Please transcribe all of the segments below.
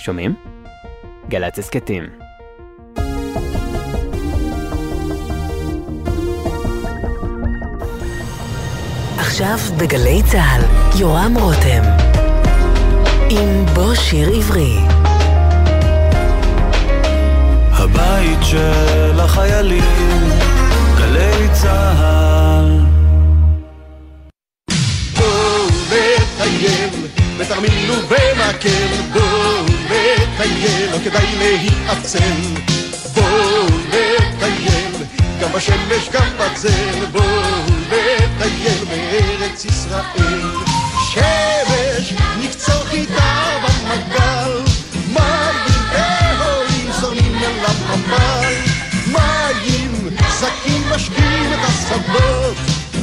שומעים? גל"צ הסכתים. עכשיו בגלי צה"ל, יורם רותם. עם בוא שיר עברי. הבית של החיילים, גלי צה"ל. בואו נטייל, בתרמיל ובמקל, בואו נטייל, לא כדאי להיעצל. בואו נטייל, גם בשמש גם בצל, בואו נטייל בארץ ישראל. שמש, נקצור חיטה במגל, מים טהורים זורמים אל הממל, מים, שקים משקים את השדות,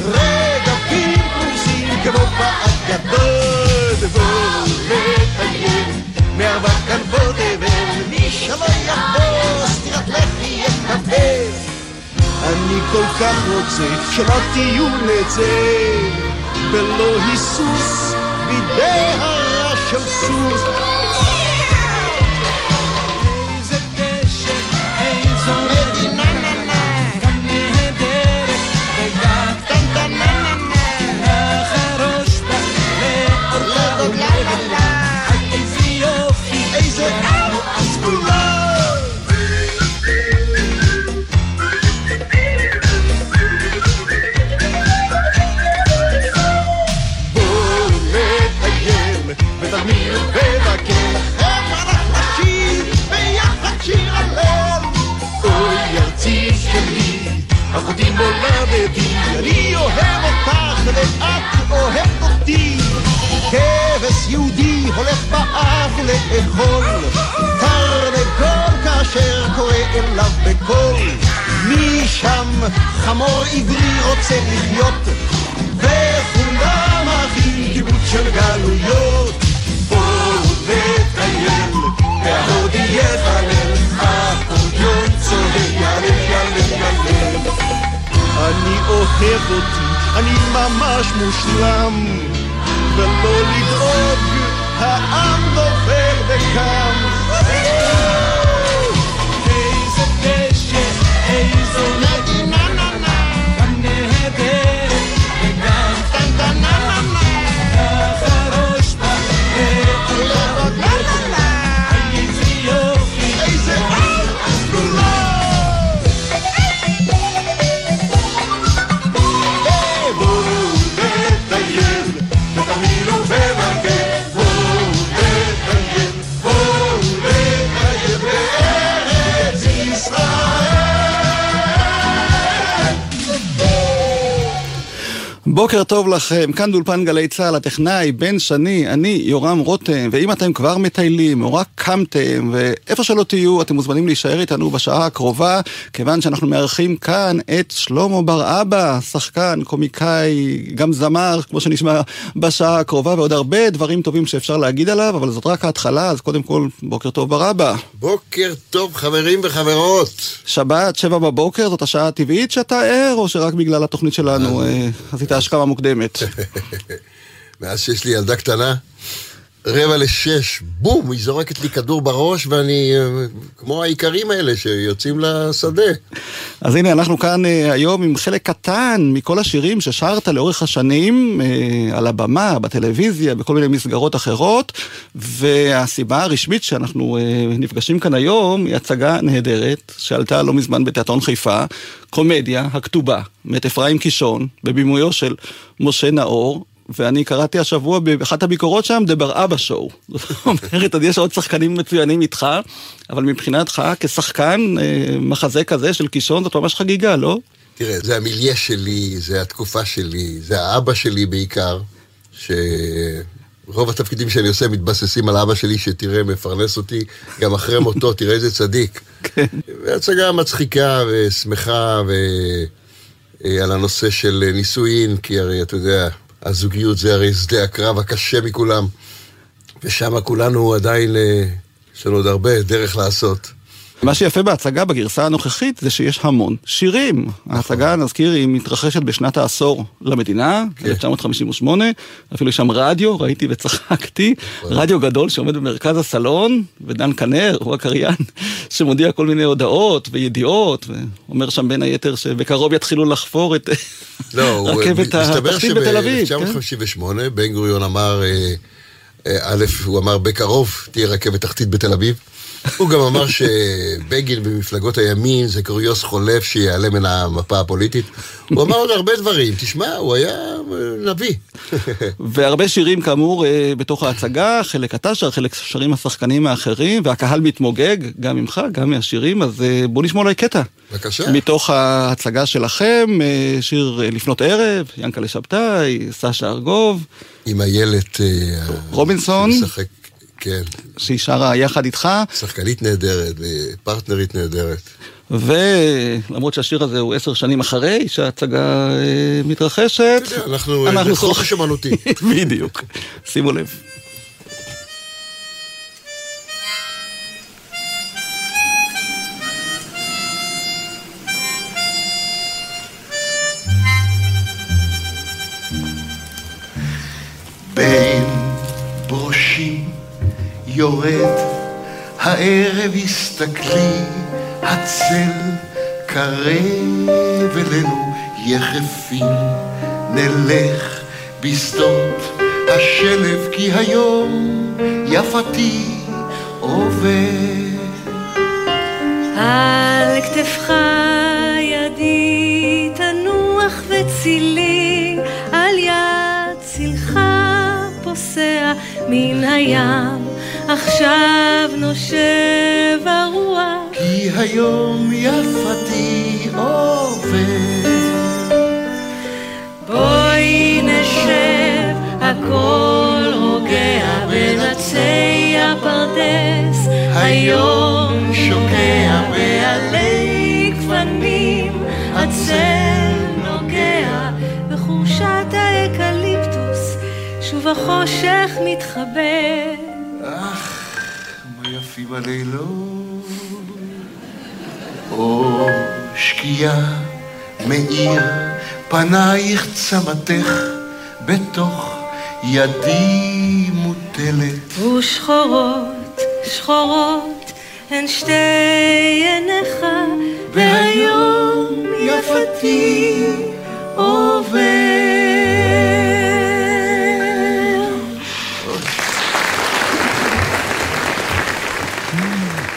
רגבים פרוסים כמו באגדות, יקבל. אני כל כך רוצה שלא תהיו לזה, בלא היסוס בידי הרע של סוס. אחותי מולדתי, אני אוהב אותך ואת אוהבת אותי. כבש יהודי הולך באף לאכול, תרנגול כאשר קורא אליו בקול. משם חמור עברי רוצה לחיות, וכולם אחים קיבוץ של גלויות. בואו נטייל, וההודי יחלל, אקורדיון צוהל, ילל ילל ילל. אני אוהב אותי, אני ממש מושלם, ולא לדאוג, העם נופל וקם. איזה דשא, איזו בוקר טוב לכם, כאן דולפן גלי צה"ל, הטכנאי, בן שני, אני יורם רותם, ואם אתם כבר מטיילים, או רק קמתם, ואיפה שלא תהיו, אתם מוזמנים להישאר איתנו בשעה הקרובה, כיוון שאנחנו מארחים כאן את שלמה בר אבא, שחקן, קומיקאי, גם זמר, כמו שנשמע בשעה הקרובה, ועוד הרבה דברים טובים שאפשר להגיד עליו, אבל זאת רק ההתחלה, אז קודם כל, בוקר טוב בר אבא. בוקר טוב חברים וחברות. שבת, שבע בבוקר, זאת השעה הטבעית שאתה ער, או שרק בגלל התוכנית שלנו אה, עשית השכמה מוקדמת? מאז שיש לי ילדה קטנה, רבע לשש, בום, היא זורקת לי כדור בראש ואני אה, כמו האיכרים האלה שיוצאים לשדה. אז הנה, אנחנו כאן אה, היום עם חלק קטן מכל השירים ששרת לאורך השנים אה, על הבמה, בטלוויזיה, בכל מיני מסגרות אחרות, והסיבה הרשמית שאנחנו נפגשים כאן היום היא הצגה נהדרת שעלתה לא מזמן בתיאטרון חיפה, קומדיה הכתובה, מאת אפרים קישון, בבימויו של משה נאור. ואני קראתי השבוע באחת הביקורות שם, דבר אבא שואו. זאת אומרת, עוד יש עוד שחקנים מצוינים איתך, אבל מבחינתך, כשחקן אה, מחזה כזה של קישון, זאת ממש חגיגה, לא? תראה, זה המיליה שלי, זה התקופה שלי, זה האבא שלי בעיקר, שרוב התפקידים שאני עושה מתבססים על אבא שלי, שתראה, מפרנס אותי, גם אחרי מותו, תראה איזה צדיק. כן. והצגה מצחיקה ושמחה, ועל הנושא של נישואין, כי הרי אתה יודע, הזוגיות זה הרי שדה הקרב הקשה מכולם, ושם כולנו עדיין, אה, יש לנו עוד הרבה דרך לעשות. מה שיפה בהצגה בגרסה הנוכחית זה שיש המון שירים. ההצגה, נזכיר, היא מתרחשת בשנת העשור למדינה, 1958, אפילו יש שם רדיו, ראיתי וצחקתי, רדיו גדול שעומד במרכז הסלון, ודן כנר, הוא הקריין, שמודיע כל מיני הודעות וידיעות, ואומר שם בין היתר שבקרוב יתחילו לחפור את לא, רכבת מסתבר התחתית בתל אביב. כן? שב-1958 בן גוריון אמר, אה, אה, א', הוא אמר בקרוב תהיה רכבת תחתית בתל אביב. הוא גם אמר שבגין במפלגות הימין זה קוריוז חולף שיעלה מן המפה הפוליטית. הוא אמר עוד הרבה דברים, תשמע, הוא היה נביא. והרבה שירים כאמור אה, בתוך ההצגה, חלק אתה שר, חלק שרים השחקנים האחרים, והקהל מתמוגג, גם ממך, גם מהשירים, אז אה, בואו נשמע אולי קטע. בבקשה. מתוך ההצגה שלכם, אה, שיר לפנות ערב, ינקלה שבתאי, סשה ארגוב, עם איילת... רובינסון. שמשחק, כן, שהיא שרה יחד איתך, שחקנית נהדרת, פרטנרית נהדרת. ולמרות שהשיר הזה הוא עשר שנים אחרי שההצגה אה, מתרחשת, אתה יודע, אנחנו... אנחנו חופש. אמנותי. בדיוק, שימו לב. יורד הערב הסתכלי הצל קרב אלינו יחפים נלך בשדות השלב כי היום יפתי עובר על כתפך ידי תנוח וצילי, על יד צילך פוסע מן הים, עכשיו נושב הרוח. כי היום יפתי עובר בואי נשב, הכל רוגע בין עצי הפרדס, היום שוקע בעלי גוונים, הצל נוגע בחורשת האקליפטוס, שוב החושך מתחבא. הלילות. אור שקיעה מאיר פנייך צמתך בתוך ידי מוטלת. ושחורות, שחורות, הן שתי עיניך, והיום יפתי עובר.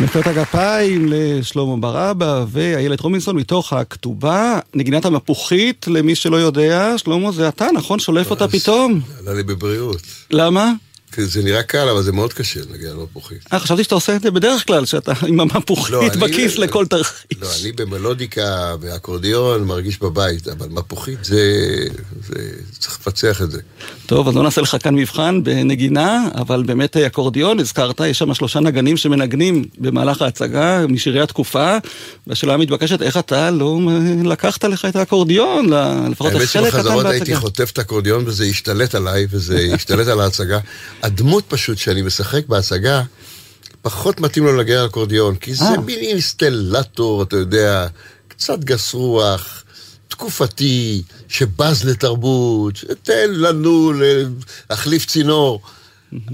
מחיאות הגפיים לשלמה ברבא ואיילת רובינסון מתוך הכתובה, נגינת המפוחית, למי שלא יודע, שלמה זה אתה, נכון? שולף אותה פתאום. עלה לי בבריאות. למה? זה נראה קל, אבל זה מאוד קשה להגיע למפוחית. אה, חשבתי שאתה עושה את זה בדרך כלל, שאתה עם לא, המפוחית אני- בכיס לכל תרחיש. לא, אני במלודיקה ואקורדיון מרגיש בבית, אבל מפוחית זה... זה... צריך לפצח את זה. טוב, אז לא נעשה לך כאן מבחן בנגינה, אבל באמת אה, אקורדיון, הזכרת, יש שם שלושה נגנים שמנגנים במהלך ההצגה משירי התקופה, והשאלה המתבקשת, איך אתה לא לקחת לך את האקורדיון, לפחות האמת לחלק קטן שבחזרות הייתי בהצגה. חוטף את האקורדיון וזה השתלט עליי, וזה השתלט על ההצגה. הדמות פשוט שאני משחק בהצגה, פחות מתאים לו לנגן על אקורדיון, כי זה אה. מין אינסטלטור, אתה יודע, קצת גס רוח. תקופתי, שבז לתרבות, שתן לנו להחליף צינור.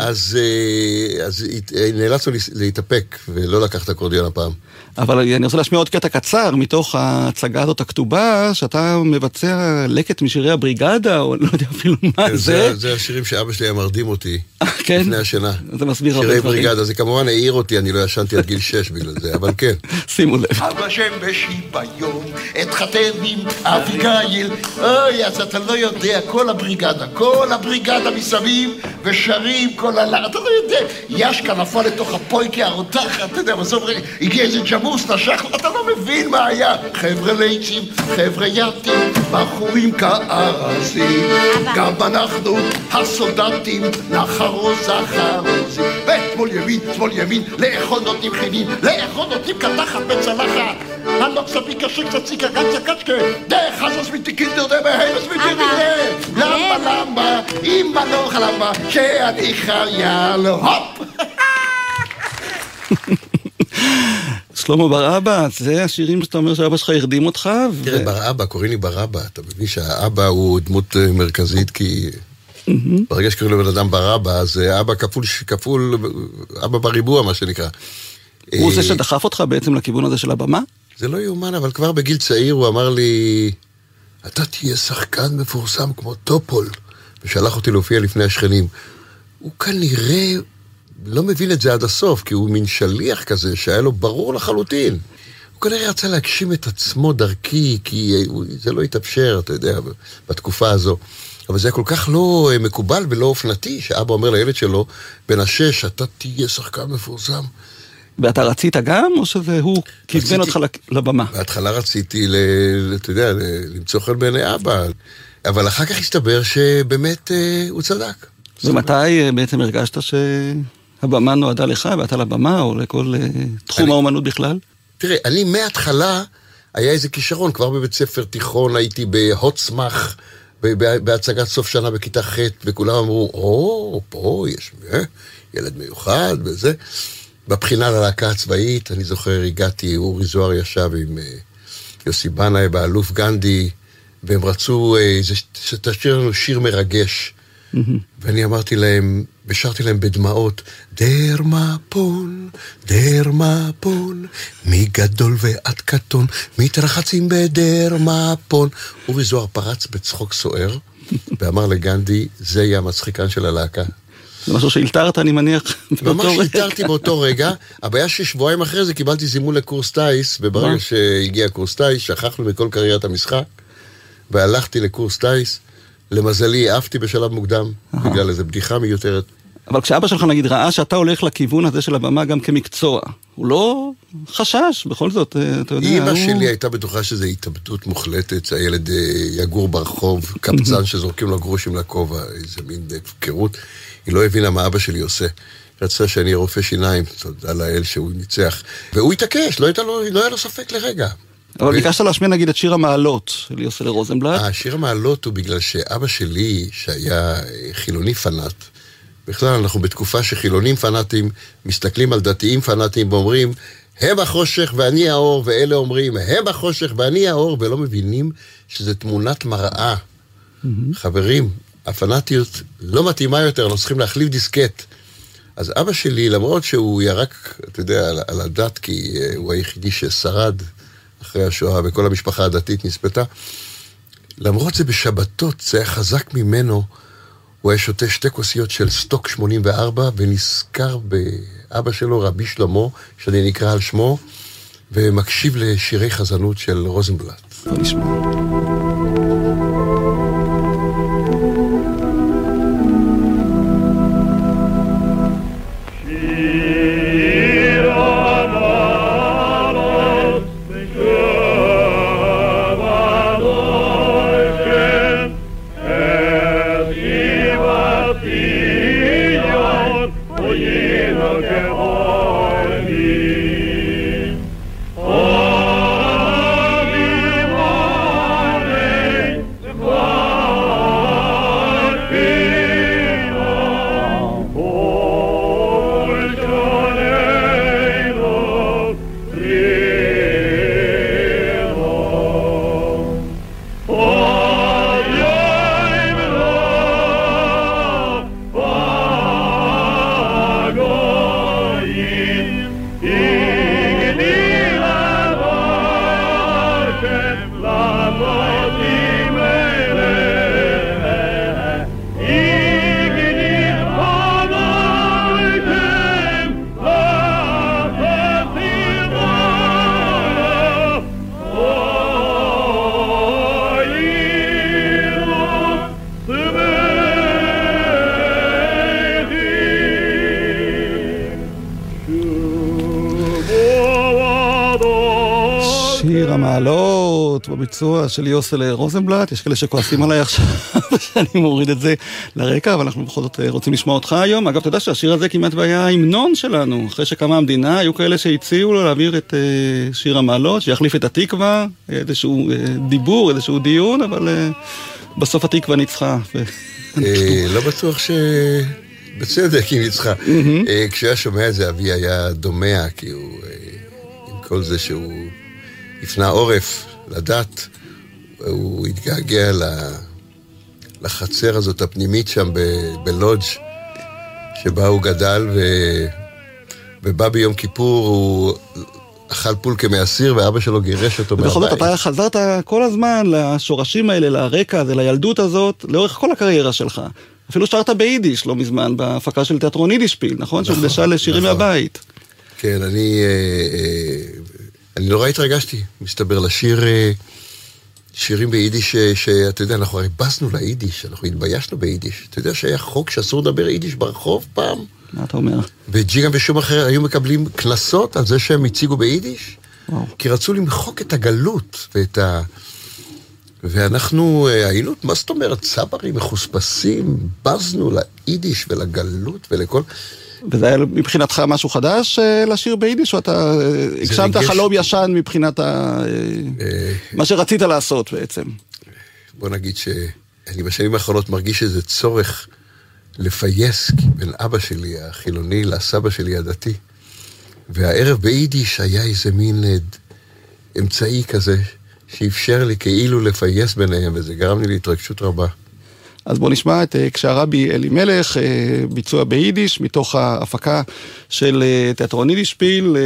אז, אה, אז הת- נאלצנו להתאפק ולא לקח את האקורדיון הפעם. אבל אני רוצה להשמיע עוד קטע קצר מתוך ההצגה הזאת הכתובה, שאתה מבצע לקט משירי הבריגדה, או לא יודע אפילו מה זה. זה, זה השירים שאבא שלי היה מרדים אותי כן? לפני השינה. זה מסביר הרבה שירי דברים. בריגדה, זה כמובן העיר אותי, אני לא ישנתי עד גיל 6 בגלל זה, אבל כן. שימו לב. אבא שם בשיביון, אתחתן עם אביגיל. אוי, אז אתה לא יודע, כל הבריגדה, כל הבריגדה מסביב, ושרים כל הלילה, אתה לא יודע. ישקה נפל לתוך הפויקה הרותחת, אתה יודע, בסוף רגע, הגיע איזה ג'מוס, נשך, אתה לא מבין מה היה. חבר'ה ליצים, חבר'ה יתים, בחורים כארזים. גם אנחנו, הסולדטים, נחרוז אחרוזים. ושמאל ימין, שמאל ימין, לאכול נותנים חינים, לאכול נותנים קדחת בצלחת. הלוך ספיקה שקצציקה קצה קצ'קה, דרך חזוס מתיקינדר דבהמס מתיקינדר. למה למה, אמא לא חלמה, שאני חייל, הופ! שלמה בר אבא, זה השירים שאתה אומר שאבא שלך הרדים אותך. תראה, בר אבא, קוראים לי בר אבא, אתה מבין שהאבא הוא דמות אה, מרכזית, כי ברגע שקוראים לבן אדם בר אבא, אז אה, אבא כפול, כפול, אבא בריבוע, מה שנקרא. הוא זה אה, שדחף אותך בעצם לכיוון הזה של הבמה? זה לא יאומן, אבל כבר בגיל צעיר הוא אמר לי, אתה תהיה שחקן מפורסם כמו טופול, ושלח אותי להופיע לפני השכנים. הוא כנראה לא מבין את זה עד הסוף, כי הוא מין שליח כזה שהיה לו ברור לחלוטין. הוא כנראה רצה להגשים את עצמו דרכי, כי זה לא התאפשר, אתה יודע, בתקופה הזו. אבל זה היה כל כך לא אה, מקובל ולא אופנתי, שאבא אומר לילד שלו, בן השש, אתה תהיה שחקן מפורסם. ואתה רצית גם, או שזה הוא כיוון. אותך לבמה? בהתחלה רציתי, אתה יודע, למצוא חן בעיני אבא, אבל אחר כך הסתבר שבאמת אה, הוא צדק. ומתי אה, בעצם הרגשת שהבמה נועדה לך, ואתה לבמה, או לכל אה, תחום אני- האומנות בכלל? תראה, אני מההתחלה, היה איזה כישרון, כבר בבית ספר תיכון הייתי בהוט סמך, ב- ב- בהצגת סוף שנה בכיתה ח', וכולם אמרו, או, פה יש אה, ילד מיוחד וזה. בבחינה ללהקה הצבאית, אני זוכר, הגעתי, אורי זוהר ישב עם אה, יוסי בנאי באלוף גנדי, והם רצו שתשאיר לנו שיר מרגש. ואני אמרתי להם, ושרתי להם בדמעות, דרמפון, דרמפון, מגדול ועד קטון, מתרחצים בדרמפון. אורי זוהר פרץ בצחוק סוער, ואמר לגנדי, זה יהיה המצחיקן של הלהקה. זה משהו שהלתרת, אני מניח, באותו ממש רגע. התרתי באותו רגע, הבעיה ששבועיים אחרי זה קיבלתי זימון לקורס טיס, וברגע? שהגיע קורס טיס, שכחנו מכל קריירת המשחק, והלכתי לקורס טיס. למזלי, עפתי בשלב מוקדם, בגלל איזו בדיחה מיותרת. אבל כשאבא שלך נגיד ראה שאתה הולך לכיוון הזה של הבמה גם כמקצוע, הוא לא חשש, בכל זאת, אה, אתה יודע, אימא הוא... שלי הייתה בטוחה שזו התאבדות מוחלטת, שהילד אה, יגור ברחוב, קבצן שזורקים לו גרושים לכובע, איזה מין הפקרות. היא לא הבינה מה אבא שלי עושה. רצה שאני אהיה רופא שיניים, תודה לאל שהוא ניצח. והוא התעקש, לא, לו, לא היה לו ספק לרגע. אבל ו- ביקשת להשמיע נגיד את שיר המעלות של יוסל רוזנבלט. אה, שיר המעלות הוא בגלל שאבא שלי, שהיה אה, חילוני פנאט, בכלל אנחנו בתקופה שחילונים פנאטים מסתכלים על דתיים פנאטים ואומרים, הם החושך ואני האור, ואלה אומרים, הם החושך ואני האור, ולא מבינים שזה תמונת מראה. חברים, הפנאטיות לא מתאימה יותר, אנחנו צריכים להחליף דיסקט. אז אבא שלי, למרות שהוא ירק, אתה יודע, על, על הדת, כי אה, הוא היחידי ששרד אחרי השואה, וכל המשפחה הדתית נספתה, למרות זה בשבתות, זה היה חזק ממנו, הוא היה שותה שתי כוסיות של סטוק 84, ונזכר באבא שלו, רבי שלמה, שאני נקרא על שמו, ומקשיב לשירי חזנות של רוזנבלט. נשמע. המעלות בביצוע של יוסל רוזנבלט, יש כאלה שכועסים עליי עכשיו שאני מוריד את זה לרקע, אבל אנחנו בכל זאת אה, רוצים לשמוע אותך היום. אגב, אתה יודע שהשיר הזה כמעט והיה ההמנון שלנו. אחרי שקמה המדינה, היו כאלה שהציעו לו להעביר את אה, שיר המעלות, שיחליף את התקווה, איזשהו אה, דיבור, איזשהו דיון, אבל אה, בסוף התקווה ניצחה. לא בטוח ש... בצדק היא ניצחה. אה, כשהוא היה שומע את זה, אבי היה דומע, כי הוא... עם כל זה שהוא הפנה עורף לדת, הוא התגעגע לחצר הזאת הפנימית שם ב- בלודג' שבה הוא גדל, ו... ובא ביום כיפור, הוא אכל פולקה מאסיר, ואבא שלו גירש אותו ובכל זאת מהבית. אתה חזרת כל הזמן לשורשים האלה, לרקע הזה, לילדות הזאת, לאורך כל הקריירה שלך. אפילו שרת ביידיש לא מזמן, בהפקה של תיאטרון יידישפיל, נכון? שהוקדשה לשירים נכון. מהבית. כן, אני, אה, אה, אני נורא התרגשתי, מסתבר, לשיר אה, שירים ביידיש, אה, שאתה יודע, אנחנו הרי בזנו ליידיש, אנחנו התביישנו ביידיש. אתה יודע שהיה חוק שאסור לדבר יידיש ברחוב פעם? מה אתה אומר? ודז'יגאן ושומאכר היו מקבלים קנסות על זה שהם הציגו ביידיש? וואו. כי רצו למחוק את הגלות ואת ה... ואנחנו אה, היינו, מה זאת אומרת, צברים מחוספסים, בזנו ליידיש ולגלות ולכל... וזה היה מבחינתך משהו חדש אה, לשיר ביידיש, או אתה אה, הגשמת ריגש חלום. ישן מבחינת ה... אה, אה, מה שרצית לעשות בעצם? בוא נגיד שאני בשנים האחרונות מרגיש איזה צורך לפייס בין אבא שלי החילוני לסבא שלי הדתי. והערב ביידיש היה איזה מין אה, אמצעי כזה שאפשר לי כאילו לפייס ביניהם, וזה גרם לי להתרגשות רבה. אז בואו נשמע את אה, כשהרבי אלימלך, אה, ביצוע ביידיש, מתוך ההפקה של אה, תיאטרון יידישפיל,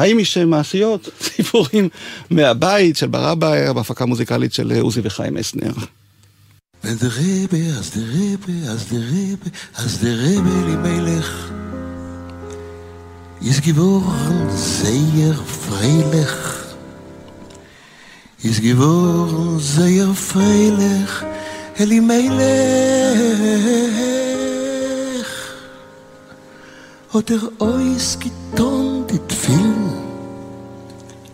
יש מעשיות, סיפורים מהבית של ברבא, בהפקה מוזיקלית של עוזי וחיים אסנר. Der Rebbe Elimelech ist geworden sehr freilich. Ist geworden sehr freilich, Eli Melech Oder ois giton di tfil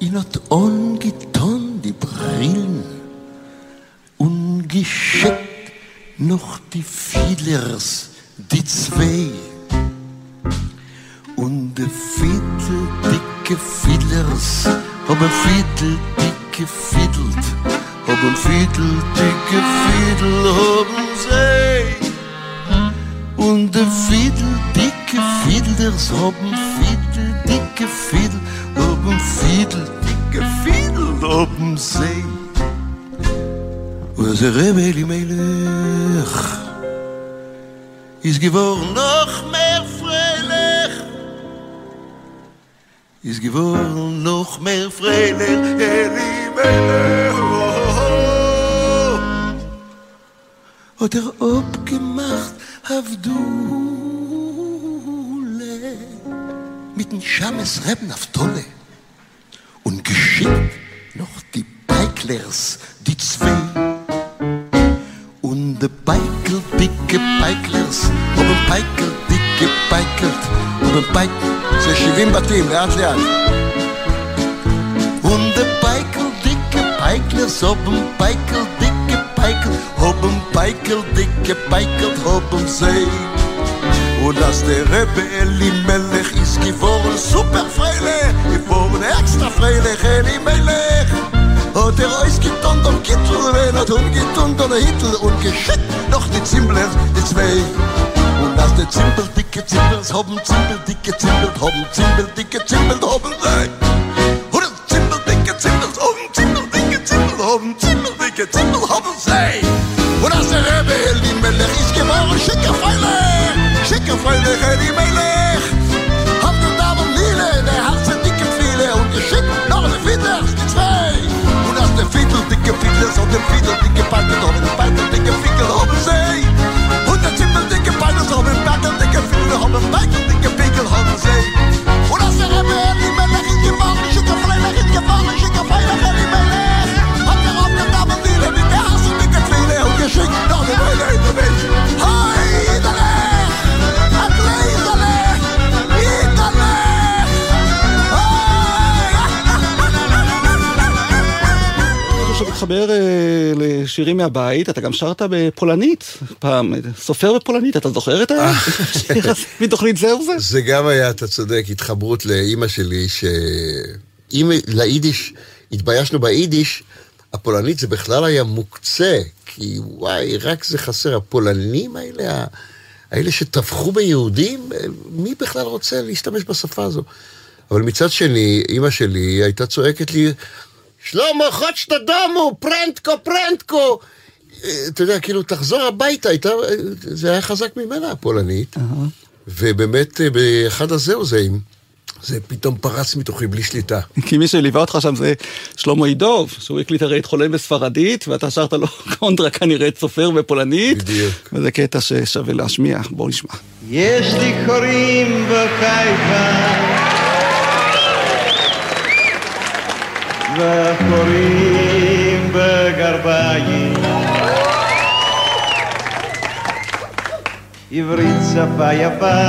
In ot on giton di bril Ungeschickt noch di filers di zwei Und de fiddle dicke filers Ob a dicke fiddle Ob un Fiedel, dicke Fiedel, ob un See. Und de Fiedel, dicke Fiedel, der ist ob un Fiedel, dicke Fiedel, ob un Fiedel, dicke Fiedel, ob un See. Und es er rebe li meilech, is gewor noch mehr freilich. Ist geworden noch mehr freilich, er li. Hat er abgemacht auf Dule mit dem Schames Reben auf Tolle und geschickt noch die Peiklers, die zwei. Und die Peikel, dicke Peiklers, haben Peikel, dicke Peikelt, haben Peikel, זה 70 בתים, לאט לאט. Und die Peikel, dicke Peiklers, haben Peikel, dicke haben Peikel, dicke Peikel, haben sie. Und als der Rebbe Elimelech ist geworden super freilich, geworden extra freilich Elimelech. Hat er euch getan, am Kittel, wenn er tun getan, dann Hittel und geschickt noch die Zimbler, die zwei. Und als die Zimbel, dicke Zimbels, haben Zimbel, dicke Zimbel, haben Zimbel, dicke Zimbel, haben sie. Und die Zimbel, dicke Zimbels, haben Zimbel, dicke Zimbel, haben Zimbel, dicke Zimbel, haben sie. Und das der Rebbe hält ihm mit Lech, ich schicke Feile, schicke Feile, hält ihm mit Lech. Habt ihr da mit Lille, der Herz sind dicke Pfeile, und ihr schickt noch eine Fiete, es zwei. Und das der Fiete, dicke Pfeile, so der Fiete, dicke Pfeile, so der Pfeile, dicke Pfeile, oben sei. Und der Zippel, dicke Pfeile, so der Pfeile, dicke Pfeile, oben sei. משהו שמתחבר אה, לשירים מהבית, אתה גם שרת בפולנית פעם, אה, סופר בפולנית, אתה זוכר את השיר הזה מתוכנית זהו זה? זה גם היה, אתה צודק, התחברות לאימא שלי, שאם ליידיש, התביישנו ביידיש, הפולנית זה בכלל היה מוקצה, כי וואי, רק זה חסר, הפולנים האלה, האלה שטבחו ביהודים, מי בכלל רוצה להשתמש בשפה הזו? אבל מצד שני, אימא שלי הייתה צועקת לי, שלמה, חוץ תדומו, פרנטקו, פרנטקו. אה, אתה יודע, כאילו, תחזור הביתה, הייתה, זה היה חזק ממנה, הפולנית. ובאמת, אה, באחד הזהו-זאים, זה פתאום פרץ מתוכי בלי שליטה. כי מי שליווה אותך שם זה שלמה עידוב, שהוא הקליט הרי את חולם בספרדית, ואתה שרת לו קונטרה כנראה את סופר בפולנית. בדיוק. וזה קטע ששווה להשמיע, בואו נשמע. יש לי קוראים בקייפה וקוראים בגרביים. עברית שפה יפה,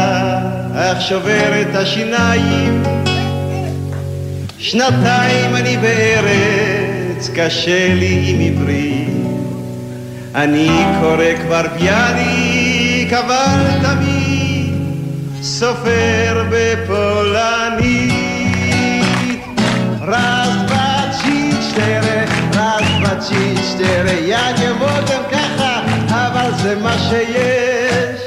אך שוברת השיניים. שנתיים אני בארץ, קשה לי עם עברית. אני קורא כבר ביאליק, אבל תמיד סופר בפולנית. cztery, cztery. Ja nie mogę ככה, אבל זה מה שיש.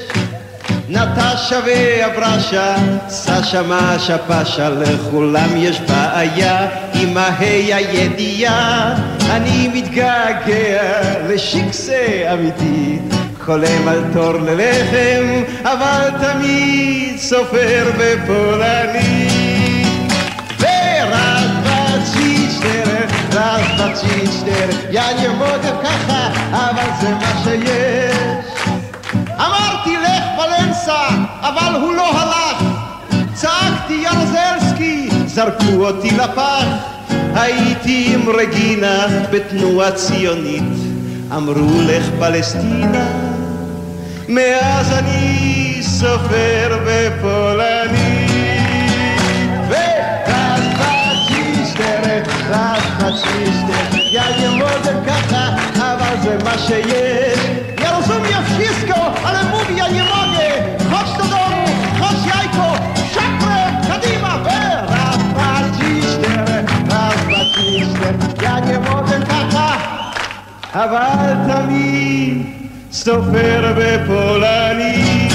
נטשה ואברשה, סשה משה פשה, לכולם יש בעיה עם ההי הידיעה. אני מתגעגע לשיקסה אמיתית, חולם על תור ללחם, אבל תמיד סופר בפולנית. Cztery. Ja nie mogę ככה, אבל זה מה שיש. אמרתי לך ולנסה, אבל הוא לא הלך. צעקתי ירזלסקי, זרקו אותי לפח. הייתי עם רגינה בתנועה ציונית, אמרו לך פלסטינה. מאז אני סופר בפולנית. רק בצ'יסטר. Ja nie mogę kata, a że ma się jeść. Ja rozumiem wszystko, ale mówi ja nie mogę. Chodź do domu, chodź jajko, szakre, kadima, vera, paciśniere, raz, dwa, trzy, Ja nie mogę kata, a walta mi, soferbe polani.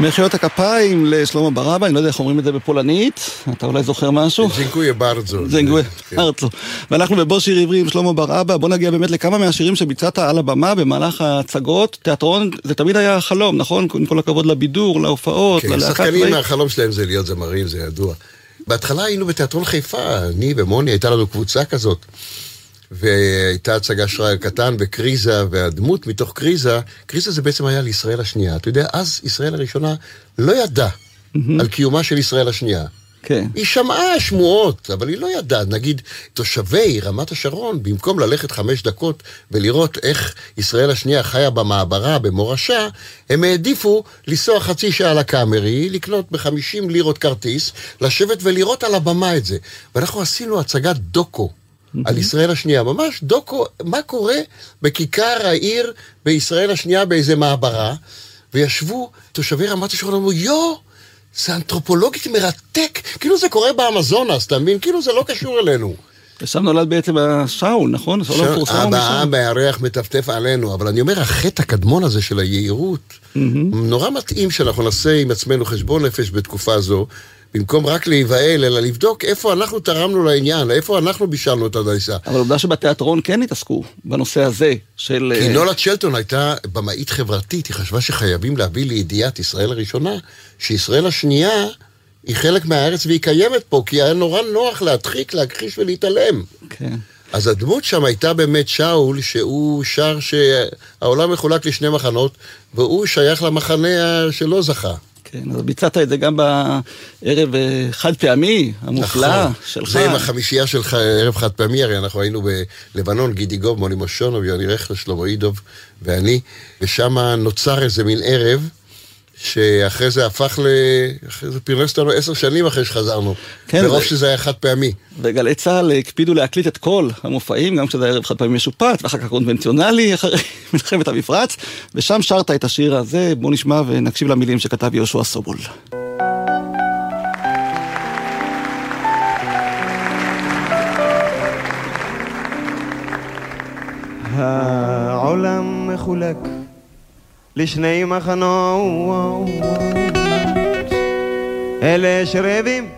מחיאות הכפיים לשלמה ברבא, אני לא יודע איך אומרים את זה בפולנית, אתה אולי זוכר משהו? זינקויה ברזו. זנגוי כן. ארצו. ואנחנו בבוא שיר עברי עם שלמה בר אבא, בוא נגיע באמת לכמה מהשירים שביצעת על הבמה במהלך ההצגות. תיאטרון זה תמיד היה חלום, נכון? עם כל הכבוד לבידור, להופעות, כן, שחקנים. החלום שלהם זה להיות זמרים, זה ידוע. בהתחלה היינו בתיאטרון חיפה, אני ומוני, הייתה לנו קבוצה כזאת. והייתה הצגה שרייר קטן בקריזה, והדמות מתוך קריזה, קריזה זה בעצם היה לישראל השנייה. אתה יודע, אז ישראל הראשונה לא ידעה על קיומה של ישראל השנייה. כן. היא שמעה שמועות, אבל היא לא ידעה. נגיד, תושבי רמת השרון, במקום ללכת חמש דקות ולראות איך ישראל השנייה חיה במעברה, במורשה, הם העדיפו לנסוע חצי שעה לקאמרי, לקנות בחמישים לירות כרטיס, לשבת ולראות על הבמה את זה. ואנחנו עשינו הצגת דוקו. על ישראל השנייה, ממש דוקו, מה קורה בכיכר העיר בישראל השנייה באיזה מעברה, וישבו תושבי רמת השרון, אמרו, יואו, זה אנתרופולוגית מרתק, כאילו זה קורה באמזונס, אתה מבין? כאילו זה לא קשור אלינו. ושם נולד בעצם השאול, נכון? שאול המפורסם הבאה משם. מהירח מטפטף עלינו, אבל אני אומר, החטא הקדמון הזה של היהירות, נורא מתאים שאנחנו נעשה עם עצמנו חשבון נפש בתקופה זו, במקום רק להיבהל, אלא לבדוק איפה אנחנו תרמנו לעניין, איפה אנחנו בישלנו את הדייסה. אבל עובדה שבתיאטרון כן התעסקו בנושא הזה של... כי אה, נולה צ'לטון הייתה במאית חברתית, היא חשבה שחייבים להביא לידיעת ישראל הראשונה, שישראל השנייה היא חלק מהארץ והיא קיימת פה, כי היה נורא נוח להדחיק, להכחיש ולהתעלם. כן. אז הדמות שם הייתה באמת שאול, שהוא שר שהעולם מחולק לשני מחנות, והוא שייך למחנה שלא זכה. כן, אז ביצעת את זה גם בערב אה, חד פעמי, המופלא נכון. שלך. זה עם החמישייה שלך, ערב חד פעמי, הרי אנחנו היינו בלבנון, גידי גוב, מוני מושונוב, יוני רכטר, שלמה אידוב ואני, ושם נוצר איזה מין ערב, שאחרי זה הפך ל... אחרי זה פרנס אותנו עשר שנים אחרי שחזרנו. כן, מרוב זה- שזה היה חד פעמי. וגלי צה"ל הקפידו להקליט את כל המופעים, גם כשזה ערב חד פעמי משופט, ואחר כך קונבנציונלי, אחרי מלחמת המפרץ, ושם שרת את השיר הזה, בואו נשמע ונקשיב למילים שכתב יהושע סובול. העולם מחולק לשני מחנות, אלה שרעבים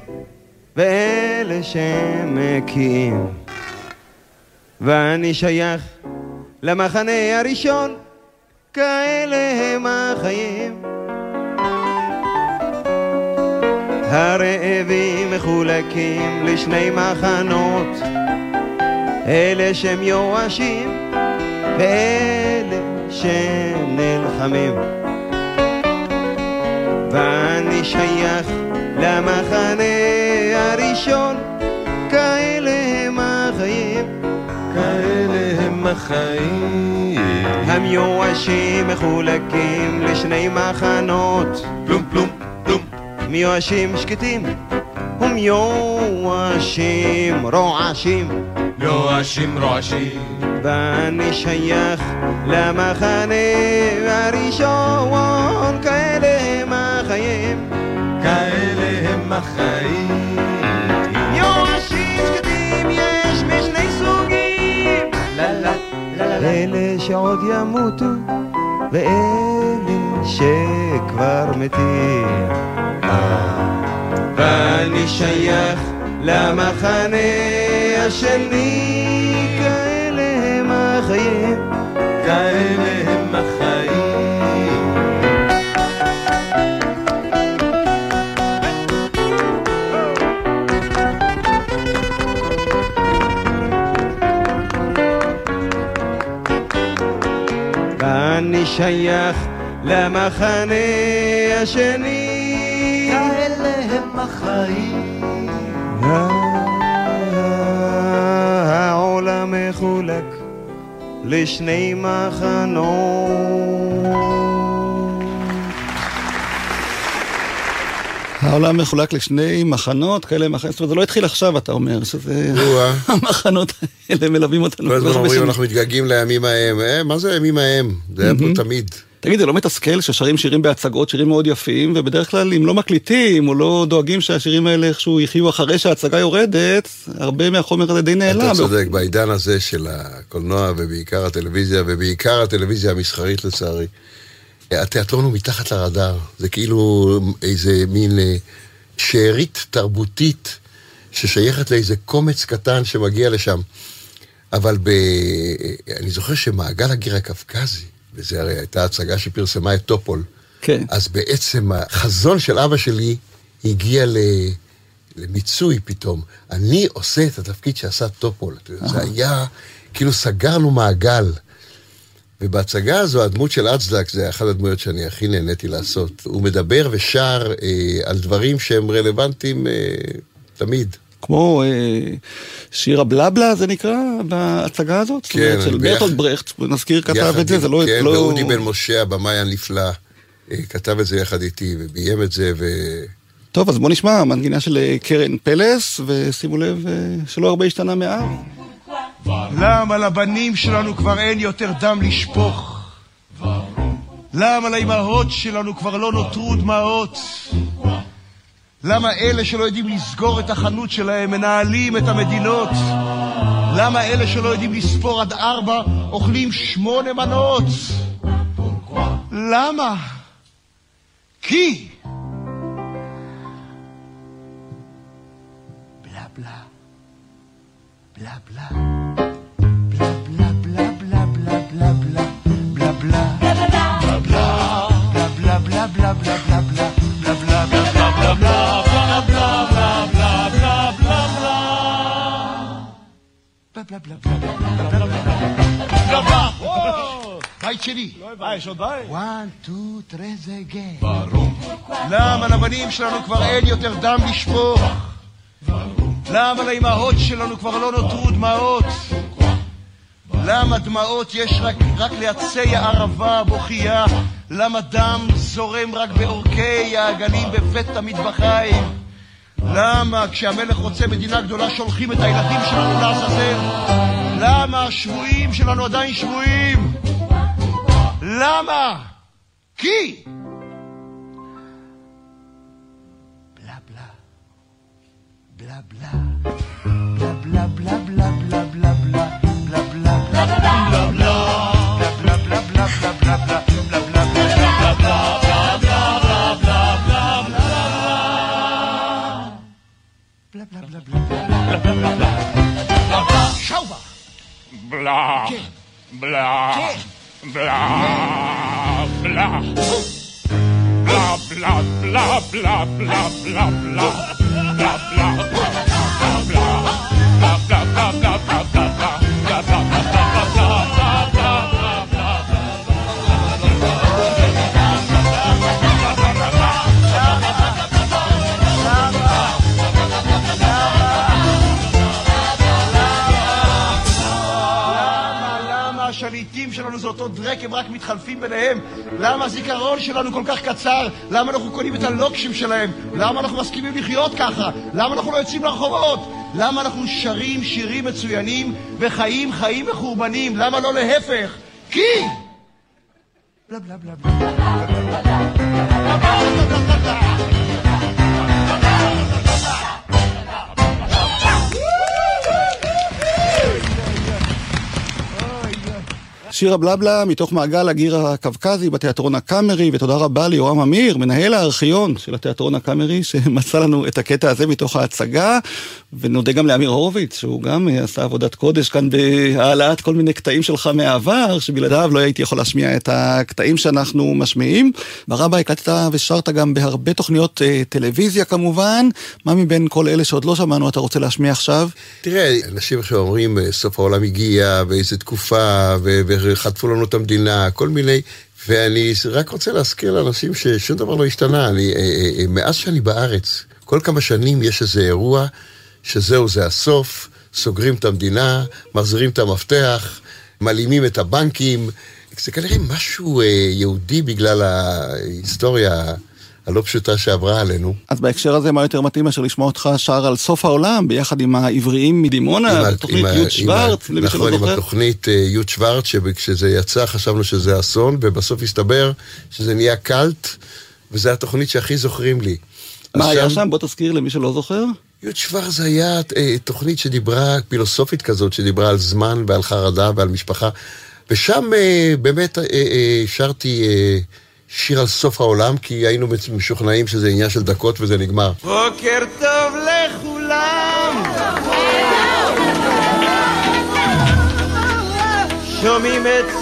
ואלה שמקים, ואני שייך למחנה הראשון, כאלה הם החיים. הרעבים מחולקים לשני מחנות, אלה שהם יואשים ואלה שנלחמים. ואני שייך למחנה הראשון, כאלה הם החיים. כאלה הם החיים. המיואשים מחולקים לשני מחנות. פלום פלום פלום. מיואשים שקטים ומיואשים רועשים. יואשים רועשים. ואני שייך למחנה הראשון, כאלה הם החיים. כאלה הם החיים. יואשים שקטים יש משני סוגים. אלה שעוד ימותו ואלה שכבר מתים. ואני שייך למחנה השני, כאלה הם החיים. כאלה הם החיים. ואני שייך למחנה השני. כאלה הם החיים. מחולק לשני מחנות. העולם מחולק לשני מחנות, כאלה מחנות, זאת אומרת, זה לא התחיל עכשיו, אתה אומר, שזה... המחנות האלה מלווים אותנו כל הזמן אומרים. אנחנו מתגעגעים לימים ההם. אה, מה זה הימים ההם? זה היה פה תמיד. תגיד, זה לא מתסכל ששרים שירים בהצגות, שירים מאוד יפים, ובדרך כלל אם לא מקליטים, או לא דואגים שהשירים האלה איכשהו יחיו אחרי שההצגה יורדת, הרבה מהחומר הזה די נעלם. אתה צודק, בעידן הזה של הקולנוע ובעיקר הטלוויזיה, ובעיקר הטלוויזיה המסחרית לצערי, התיאטרון הוא מתחת לרדאר. זה כאילו איזה מין אה, שארית תרבותית ששייכת לאיזה קומץ קטן שמגיע לשם. אבל ב... אני זוכר שמעגל הגיר הקווקזי, וזה הרי הייתה הצגה שפרסמה את טופול, כן. אז בעצם החזון של אבא שלי הגיע ל... למיצוי פתאום. אני עושה את התפקיד שעשה טופול. יודע, זה היה, כאילו סגרנו מעגל. ובהצגה הזו, הדמות של אצדק, זה אחת הדמויות שאני הכי נהניתי לעשות. הוא מדבר ושר אה, על דברים שהם רלוונטיים אה, תמיד. כמו אה, שיר הבלבלה זה נקרא בהצגה הזאת? זאת כן, אומרת, של ברטולד ברכט, נזכיר כתב את זה, זה לא... כן, לא... ואודי בן משה, הבמאי הנפלא, אה, כתב את זה יחד איתי וביים את זה, ו... טוב, אז בוא נשמע מנגינה של אה, קרן פלס, ושימו לב אה, שלא הרבה השתנה מאז. למה לבנים שלנו כבר אין יותר דם לשפוך? למה לאימהות שלנו כבר לא נותרו דמעות? למה אלה שלא יודעים לסגור את החנות שלהם מנהלים את המדינות? למה אלה שלא יודעים לספור עד ארבע אוכלים שמונה מנות? למה? כי... בלה בלה בלה בלה בית שלי. יש עוד בית? 1, 2, 3, זה גן. למה לבנים שלנו כבר אין יותר דם לשפוך? למה לאימהות שלנו כבר לא נותרו דמעות? למה דמעות יש רק, רק לעצי הערבה הבוכייה? למה דם זורם רק בעורקי העגלים בבית המטבחיים? למה כשהמלך רוצה מדינה גדולה שולחים את הילדים שלנו לעזאזל? למה השבויים שלנו עדיין שבויים? למה? כי... בלה בלה בלה בלה בלה בלה בלה בלה blah, blah, blah, blah, blah, blah, blah. Schauber. Blah. Gehen. Blah. Gehen. Blah. Blah. Blah, blah, blah, blah, blah, blah, blah. שלנו זה אותו דרק, הם רק מתחלפים ביניהם? למה הזיכרון שלנו כל כך קצר? למה אנחנו קונים את הלוקשים שלהם? למה אנחנו מסכימים לחיות ככה? למה אנחנו לא יוצאים לרחובות? למה אנחנו שרים שירים מצוינים וחיים חיים מחורבנים? למה לא להפך? כי... בלה בלה בלה בלה שיר הבלבלה מתוך מעגל הגיר הקווקזי בתיאטרון הקאמרי, ותודה רבה ליורם אמיר, מנהל הארכיון של התיאטרון הקאמרי, שמצא לנו את הקטע הזה מתוך ההצגה, ונודה גם לאמיר הורוביץ, שהוא גם אה, עשה עבודת קודש כאן בהעלאת כל מיני קטעים שלך מהעבר, שבלעדיו לא הייתי יכול להשמיע את הקטעים שאנחנו משמיעים. ברבא הקלטת ושרת גם בהרבה תוכניות אה, טלוויזיה כמובן, מה מבין כל אלה שעוד לא שמענו אתה רוצה להשמיע עכשיו? תראה, אנשים עכשיו אומרים, אה, סוף העולם הגיע, באיזה תקופה, ו- וחטפו לנו את המדינה, כל מיני... ואני רק רוצה להזכיר לאנשים ששום דבר לא השתנה. אני, אה, אה, אה, מאז שאני בארץ, כל כמה שנים יש איזה אירוע שזהו, זה הסוף, סוגרים את המדינה, מחזירים את המפתח, מלאימים את הבנקים. זה כנראה משהו יהודי בגלל ההיסטוריה הלא פשוטה שעברה עלינו. אז בהקשר הזה, מה יותר מתאים מאשר לשמוע אותך שר על סוף העולם, ביחד עם העבריים מדימונה, עם ה- בתוכנית עם ה- י' עם שוורץ, למי שלא נכון, עם זוכר. התוכנית אה, י' שוורץ, שכשזה יצא חשבנו שזה אסון, ובסוף הסתבר שזה נהיה קאלט, וזו התוכנית שהכי זוכרים לי. מה היה שם? בוא תזכיר למי שלא זוכר. י' שוורץ היה אה, תוכנית שדיברה, פילוסופית כזאת, שדיברה על זמן ועל חרדה ועל משפחה, ושם אה, באמת אה, אה, שרתי אה, שיר על סוף העולם, כי היינו משוכנעים שזה עניין של דקות וזה נגמר. בוקר טוב לכולם! שומעים את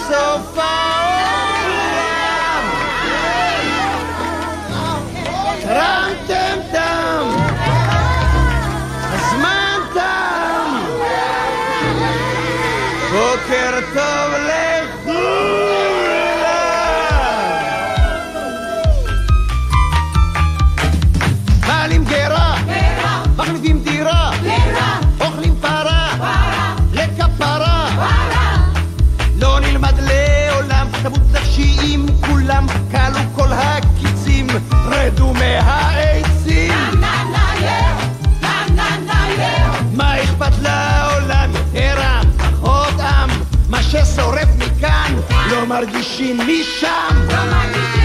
Комар дищи Мишам! Комар!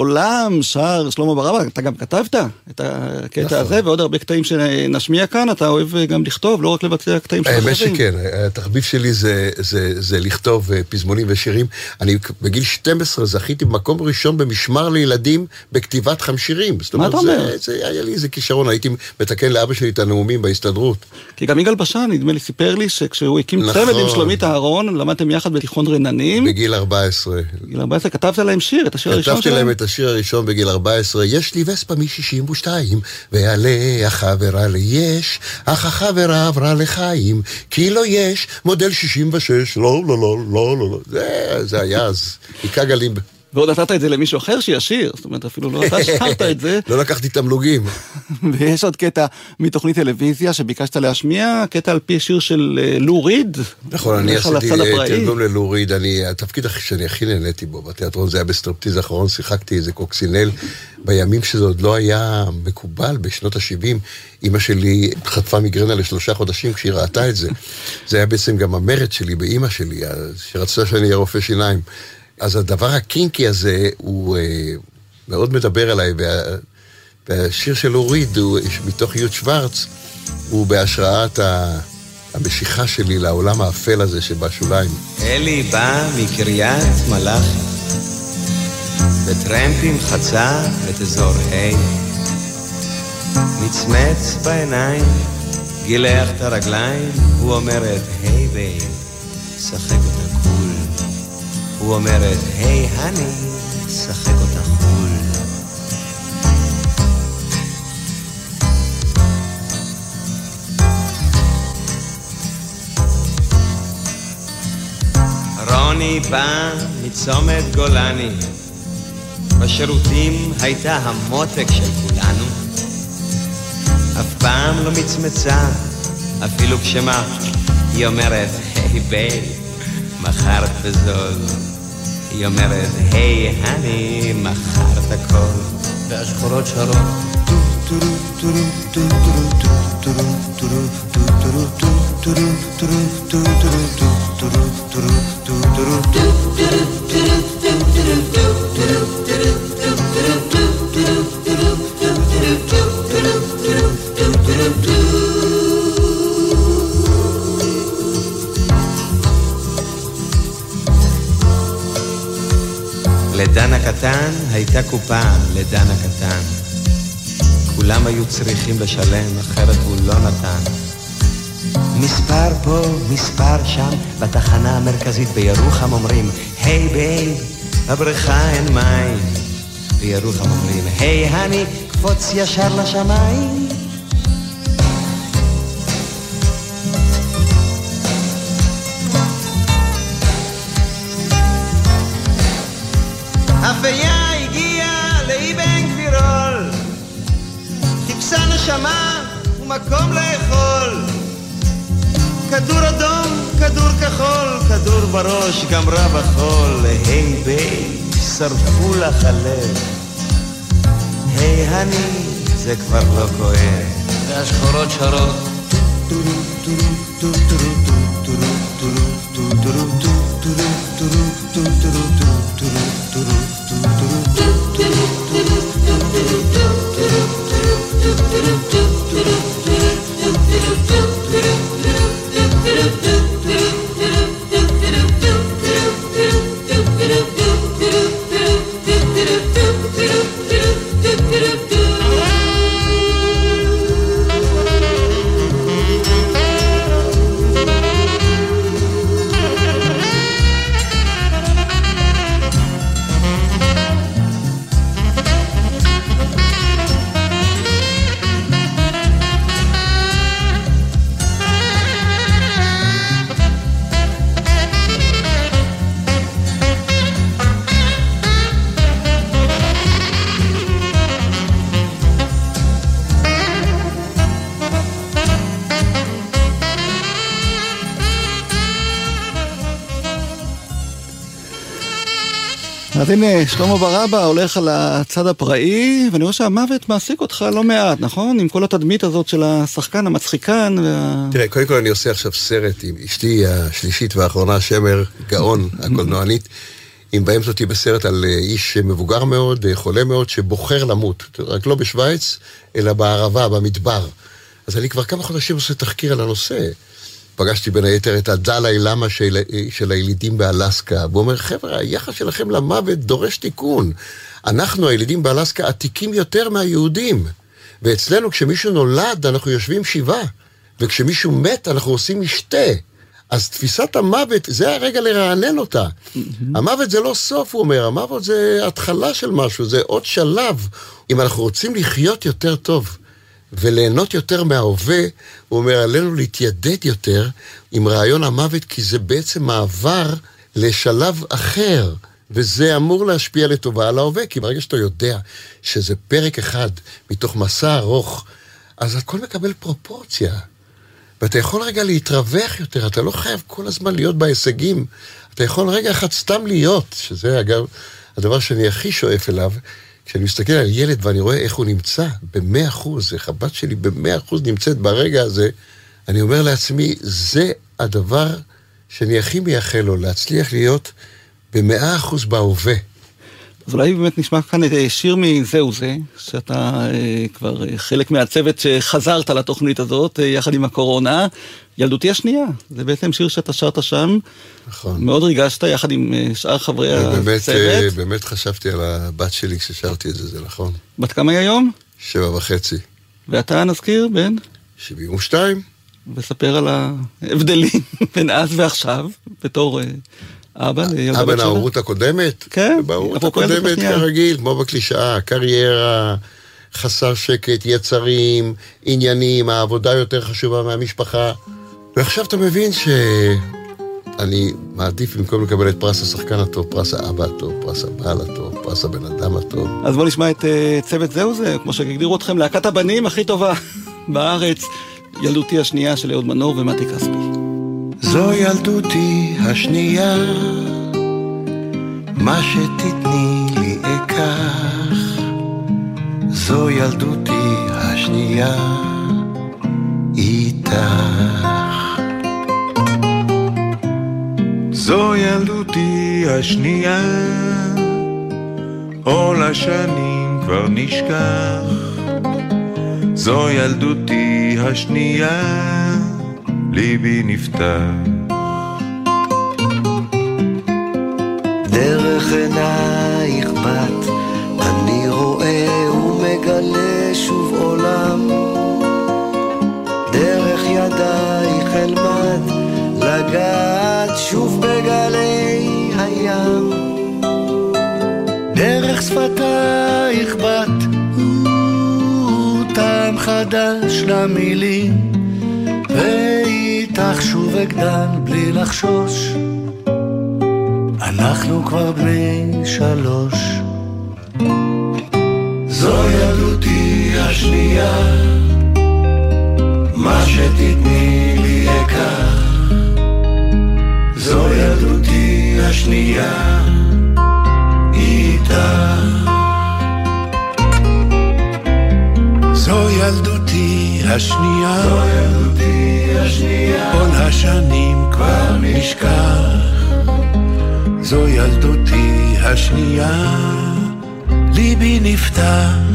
סוף העולם, שר שלמה ברבא, אתה גם כתבת את הקטע נכון. הזה ועוד הרבה קטעים שנשמיע כאן, אתה אוהב גם לכתוב, לא רק לבצע קטעים של אחרים. האמת שכן, התחביב שלי זה, זה, זה לכתוב אה, פזמונים ושירים. אני בגיל 12 זכיתי במקום ראשון במשמר לילדים בכתיבת חמשירים. מה אתה אומר? זה, זה היה לי איזה כישרון, הייתי מתקן לאבא שלי את הנאומים בהסתדרות. כי גם יגאל בשן, נדמה לי, סיפר לי שכשהוא הקים נכון. צמד עם שלומית אהרון, למדתם יחד בתיכון רננים. בגיל 14. בגיל 14 כתבת להם שיר, את השיר הראשון כתבתי שלהם. להם את השיר הראשון בגיל 14, יש לי וספה מ-62, ועליה החברה ליש, אך החברה עברה לחיים, כי לא יש מודל 66, לא, לא, לא, לא, לא, לא, זה, זה היה אז, היכה גלים. ועוד נתת את זה למישהו אחר שישיר, זאת אומרת, אפילו לא אתה שרת את זה. לא לקחתי תמלוגים. ויש עוד קטע מתוכנית טלוויזיה שביקשת להשמיע, קטע על פי שיר של אה, לו ריד. נכון, אני עשיתי. תרגום ללו ריד, אני, התפקיד שאני הכי נהניתי בו בתיאטרון זה היה בסטרפטיז האחרון, שיחקתי איזה קוקסינל בימים שזה עוד לא היה מקובל, בשנות ה-70. אימא שלי חטפה מיגרנה לשלושה חודשים כשהיא ראתה את זה. זה היה בעצם גם המרד שלי באימא שלי, שרצתה שאני אהיה רופא שיניים. אז הדבר הקינקי הזה, הוא אה, מאוד מדבר אליי, וה, והשיר של אורית, הוא מתוך י' שוורץ, הוא בהשראת ה... המשיכה שלי לעולם האפל הזה שבשוליים. אלי בא מקריית מלאכי, בטרמפים חצה את אזור ה', מצמץ בעיניים, גילח את הרגליים, הוא אומר את hey babe, שחק אותה cool. הוא אומר את hey honey, שחק אותה cool. רוני בא מצומת גולני, בשירותים הייתה המותק של כולנו. אף פעם לא מצמצה, אפילו כשמה, היא אומרת, hey babe, מכרת בזול. היא אומרת, hey honey, מכרת הכל. והשחורות שרות. לדן הקטן הייתה קופה, לדן הקטן. כולם היו צריכים לשלם, אחרת הוא לא נתן. מספר פה, מספר שם, בתחנה המרכזית בירוחם אומרים, hey babe, בבריכה אין מים. בירוחם אומרים, hey honey, קפוץ ישר לשמיים. כדור בראש, גמרה בחול. היי ביי, שרפו לך הלב. היי הני, זה כבר לא כואב. והשחורות שרות. אז הנה, שלמה ברבא הולך על הצד הפראי, ואני רואה שהמוות מעסיק אותך לא מעט, נכון? עם כל התדמית הזאת של השחקן המצחיקן. וה... תראה, קודם כל אני עושה עכשיו סרט עם אשתי השלישית והאחרונה, שמר גאון, הקולנוענית. אם באמצע אותי בסרט על אה, איש מבוגר מאוד, אה, חולה מאוד, שבוחר למות. רק לא בשוויץ, אלא בערבה, במדבר. אז אני כבר כמה חודשים עושה תחקיר על הנושא. פגשתי בין היתר את הדלאי למה של, של הילידים באלסקה, והוא אומר, חבר'ה, היחס שלכם למוות דורש תיקון. אנחנו, הילידים באלסקה, עתיקים יותר מהיהודים. ואצלנו, כשמישהו נולד, אנחנו יושבים שבעה, וכשמישהו מת, אנחנו עושים משתה. אז תפיסת המוות, זה הרגע לרענן אותה. המוות זה לא סוף, הוא אומר, המוות זה התחלה של משהו, זה עוד שלב. אם אנחנו רוצים לחיות יותר טוב וליהנות יותר מההווה, הוא אומר, עלינו להתיידד יותר עם רעיון המוות, כי זה בעצם מעבר לשלב אחר. וזה אמור להשפיע לטובה על ההווה, כי ברגע שאתה יודע שזה פרק אחד מתוך מסע ארוך, אז הכל מקבל פרופורציה. ואתה יכול רגע להתרווח יותר, אתה לא חייב כל הזמן להיות בהישגים. אתה יכול רגע אחד סתם להיות, שזה אגב הדבר שאני הכי שואף אליו, כשאני מסתכל על ילד ואני רואה איך הוא נמצא במאה אחוז, איך הבת שלי במאה אחוז נמצאת ברגע הזה, אני אומר לעצמי, זה הדבר שאני הכי מייחל לו, להצליח להיות במאה אחוז בהווה. אז אולי באמת נשמע כאן את אה, שיר מ"זהו זה", שאתה אה, כבר אה, חלק מהצוות שחזרת לתוכנית הזאת, יחד עם הקורונה. ילדותי השנייה, זה בעצם שיר שאתה שרת שם. נכון. מאוד ריגשת יחד עם אה, שאר חברי באמת, הצוות. אה, באמת חשבתי על הבת שלי כששרתי את זה, זה נכון. בת כמה היא היום? שבע וחצי. ואתה נזכיר, בן? 72. וספר על ההבדלים בין אז ועכשיו, בתור אה, אבא לילדה אה, שבע. בנערות הקודמת? כן, בהורות הקודמת. כרגיל, כמו בקלישאה, קריירה, חסר שקט, יצרים, עניינים, העבודה יותר חשובה מהמשפחה. ועכשיו אתה מבין שאני מעדיף במקום לקבל את פרס השחקן הטוב, פרס האבא הטוב, פרס הבעל הטוב, פרס הבן אדם הטוב. אז בוא נשמע את אה, צוות זהו זה, כמו שהגדירו אתכם, להקת הבנים הכי טובה בארץ, ילדותי השנייה של אהוד מנור ומתי כספי. זו ילדותי השנייה, מה שתתני לי אקח. זו ילדותי השנייה, איתך. זו ילדותי השנייה, עול השנים כבר נשכח. זו ילדותי השנייה, ליבי נפתח. דרך עינייך בת, אני רואה ומגלה שוב עולם. דרך ידייך אלמד לגעת שוב בגלי הים. דרך שפתייך בת, טעם חדש למילים, ואיתך שוב אגדל בלי לחשוש. אנחנו כבר בני שלוש. זו ילדותי השנייה, מה שתתני השנייה, איתך. זו ילדותי השנייה, זו ילדותי השנייה, כל השנים כבר נשכח. זו ילדותי השנייה, ליבי נפתח.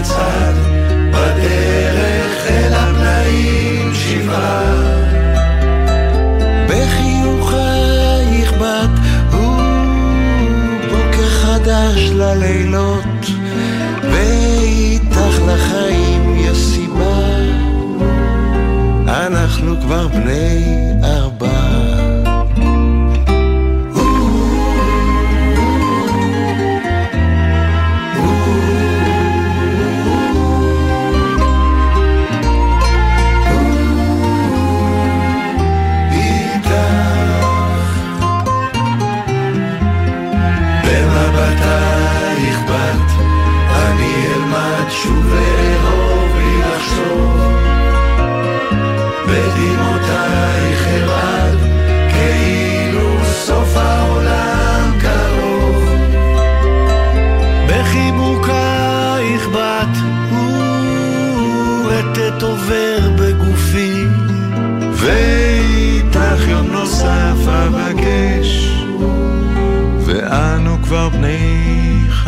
אצעד, בדרך אל הפלאים שבעה. בחיוכייך בת, הוא בוקר חדש ללילות, ואיתך לחיים יש סיבה. אנחנו כבר בני ארבע.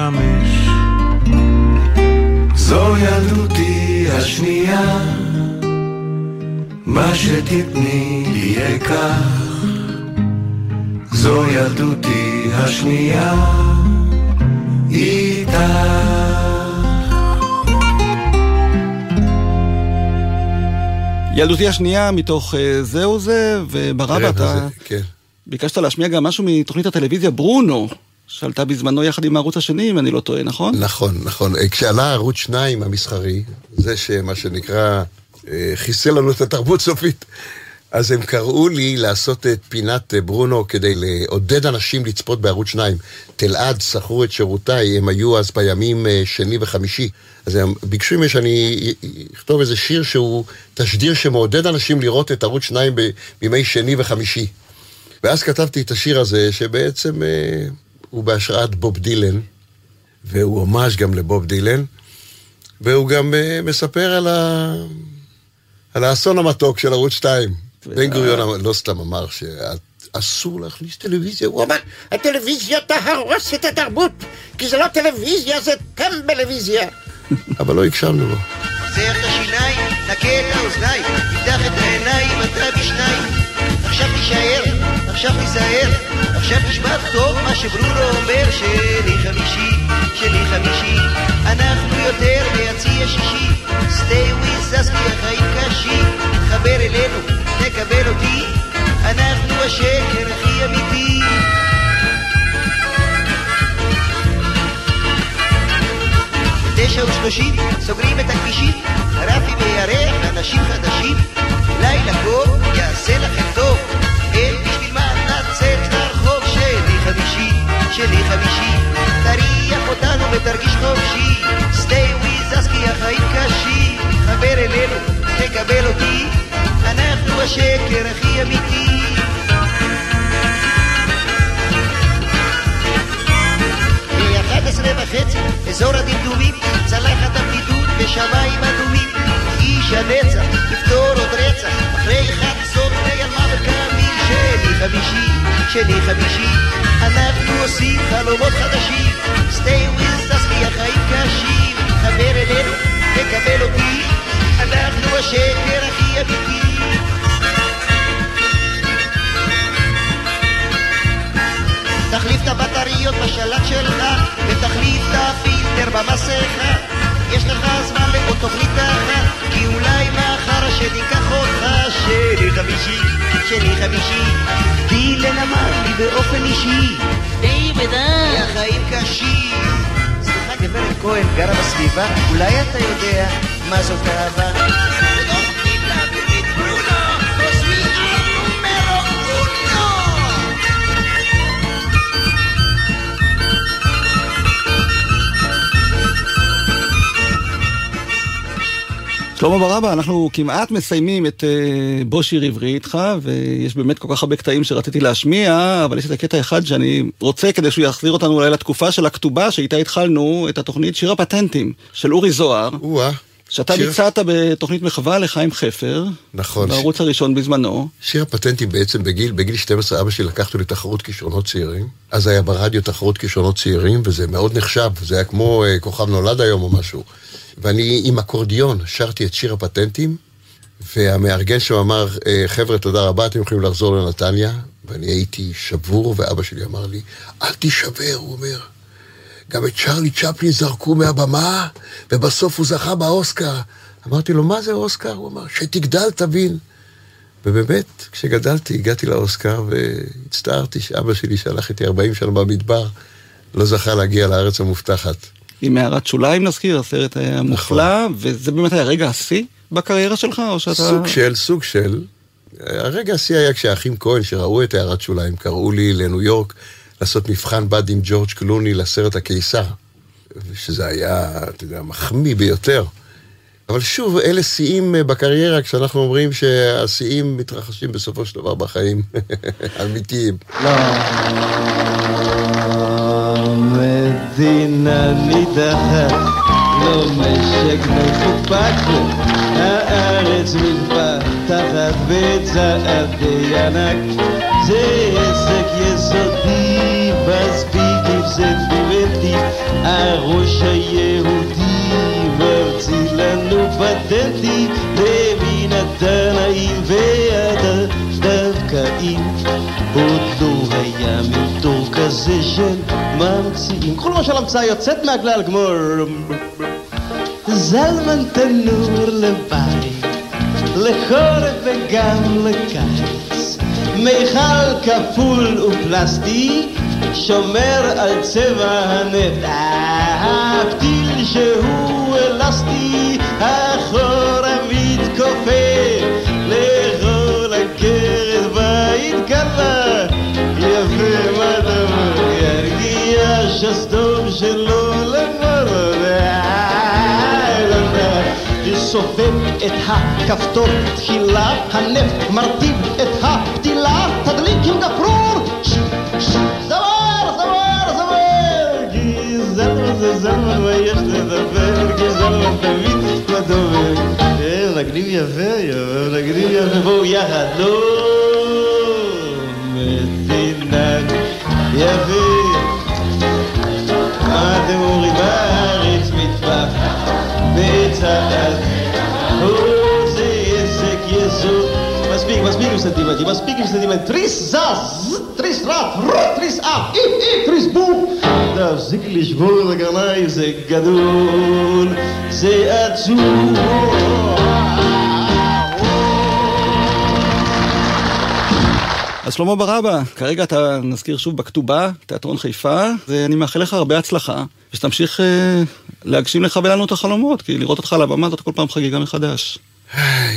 וחמש. זו ילדותי השנייה, מה שתתני לי אקח. זו ילדותי השנייה, איתך. ילדותי השנייה מתוך אה, זהו זה, וברבא רבע אתה כן. ביקשת להשמיע גם משהו מתוכנית הטלוויזיה ברונו, שעלתה בזמנו יחד עם הערוץ השני, אם אני לא טועה, נכון? נכון, נכון. אה, כשעלה ערוץ 2 המסחרי, זה שמה שנקרא אה, חיסל לנו את התרבות סופית, אז הם קראו לי לעשות את פינת אה, ברונו כדי לעודד אנשים לצפות בערוץ 2. תלעד שכרו את שירותיי, הם היו אז בימים שני וחמישי. אז הם ביקשו ממני שאני אכתוב איזה שיר שהוא תשדיר שמעודד אנשים לראות את ערוץ 2 ב- בימי שני וחמישי. ואז כתבתי את השיר הזה, שבעצם הוא בהשראת בוב דילן, והוא הומאז' גם לבוב דילן, והוא גם אה, מספר על, ה... על האסון המתוק של ערוץ 2. בן גוריון לא סתם אמר שאסור להכניס טלוויזיה, הוא אמר, הטלוויזיה תהרוס את התרבות, כי זה לא טלוויזיה, זה טמבלוויזיה. אבל לא הקשבנו לו. זר את השיניים, נקה את האוזניים, תפתח את העיניים, אתה בשניים. עכשיו תישאר, עכשיו תיזהר, עכשיו תשמע טוב מה שברונו אומר, שני חמישי, שני חמישי, אנחנו יותר ביציע שישי, stay with us כי החיים קשים, תחבר אלינו, תקבל אותי, אנחנו השקר הכי אמיתי. תשע ושלושים, סוגרים את הכבישים, רפי בירח, אנשים חדשים, לילה טוב, יעשה לכם טוב, אין בשביל מה לצאת לרחוב, שני חמישי, שני חמישי, תריח אותנו ותרגיש חופשי, stay with us כי החיים קשים, חבר אלינו, תקבל אותי, אנחנו השקר הכי אמיתי. ב-11 וחצי, אזור הדמדומים, צלחת הבדידות בשמיים אדומים. איש הנצח, יפתור עוד רצח, אחרי חצות על מוות קמים. שני חמישי, שני חמישי, אנחנו עושים חלומות חדשים. with us כי החיים קשים, חבר אלינו, תקבל אותי, אנחנו השקר הכי אמיתי. תחליף את הבטריות בשלט שלך, ותחליף את הפילטר במסכה. יש לך זמן לעוד תוכנית אחת, כי אולי מחר השני ייקח אותך. שני חמישי, שני חמישי, דילן אמר לי באופן אישי. די ודי. החיים קשים. סליחה, גברת כהן, גרה בסביבה, אולי אתה יודע מה זאת אהבה? שלמה ברבא, אנחנו כמעט מסיימים את uh, בוא שיר עברי איתך, ויש באמת כל כך הרבה קטעים שרציתי להשמיע, אבל יש את הקטע אחד שאני רוצה כדי שהוא יחזיר אותנו אולי לתקופה של הכתובה שאיתה התחלנו את התוכנית שיר הפטנטים של אורי זוהר. שאתה שיר- ביצעת בתוכנית מחווה לחיים חפר, נכון. בערוץ הראשון בזמנו. שיר הפטנטים בעצם בגיל, בגיל 12 אבא שלי לקח אותי לתחרות כישרונות צעירים. אז היה ברדיו תחרות כישרונות צעירים, וזה מאוד נחשב, זה היה כמו אה, כוכב נולד היום או משהו. ואני עם אקורדיון שרתי את שיר הפטנטים, והמארגן שם אמר, אה, חבר'ה, תודה רבה, אתם יכולים לחזור לנתניה. ואני הייתי שבור, ואבא שלי אמר לי, אל תישבר, הוא אומר. גם את צ'רלי צ'פלין זרקו מהבמה, ובסוף הוא זכה באוסקר. אמרתי לו, מה זה אוסקר? הוא אמר, שתגדל תבין. ובאמת, כשגדלתי, הגעתי לאוסקר והצטערתי שאבא שלי, שהלך איתי 40 שנה במדבר, לא זכה להגיע לארץ המובטחת. עם מערת שוליים נזכיר, הסרט היה מופלא, וזה באמת היה רגע השיא בקריירה שלך, או שאתה... סוג של, סוג של. הרגע השיא היה כשהאחים כהן, שראו את הערת שוליים, קראו לי לניו יורק לעשות מבחן בד עם ג'ורג' קלוני לסרט הקיסר. שזה היה, אתה יודע, מחמיא ביותר. אבל שוב, אלה שיאים אה, בקריירה, כשאנחנו אומרים שהשיאים מתרחשים בסופו של דבר בחיים אמיתיים. מדינה נידחת, לא משק מחופק, הארץ מתפתחת מתחת וצעדייnak זה עסק יסודי מספיק אם זה תפילתי הראש היהודי ממציא לנו פטנטי למן התנאים ועד הדווקאים עוד לא היה מדור כזה של ממציאים כל למשל המצאה יוצאת מהכלל כמו זלמן תנור לבית. לחורף וגם לקיץ. מיכל כפול ופלסטי, שומר על צבע הנפט. הפתיל שהוא אלסטי, אחורה מתכופף, לכל עקרת בית קלה. יפה מה אומר, ירגיע שסתום שלו למעלה. סובב את הכפתור תחילה, הנפט מרטיב את הפתילה, תדליק עם גפרור! זמר, זמר, זמר! כי זלמן זה זלמן, מה יש לדבר? כי זלמן תמיד מדובר. כן, נגנים יפה, יפה, נגנים יפה, בואו יחד. לא מתינק יפה. מה מספיק, עם סנטימנטים, מספיק עם סנטימנט. תריס זז, תריס רט, תריס אף, אי, אי, תריס בום. תפסיק לשבור את הקרניים, זה גדול, זה עצוב. אז שלמה ברבא, כרגע אתה נזכיר שוב בכתובה, תיאטרון חיפה, ואני מאחל לך הרבה הצלחה, ושתמשיך אה, להגשים לך ולנו את החלומות, כי לראות אותך על הבמה זאת כל פעם חגיגה מחדש.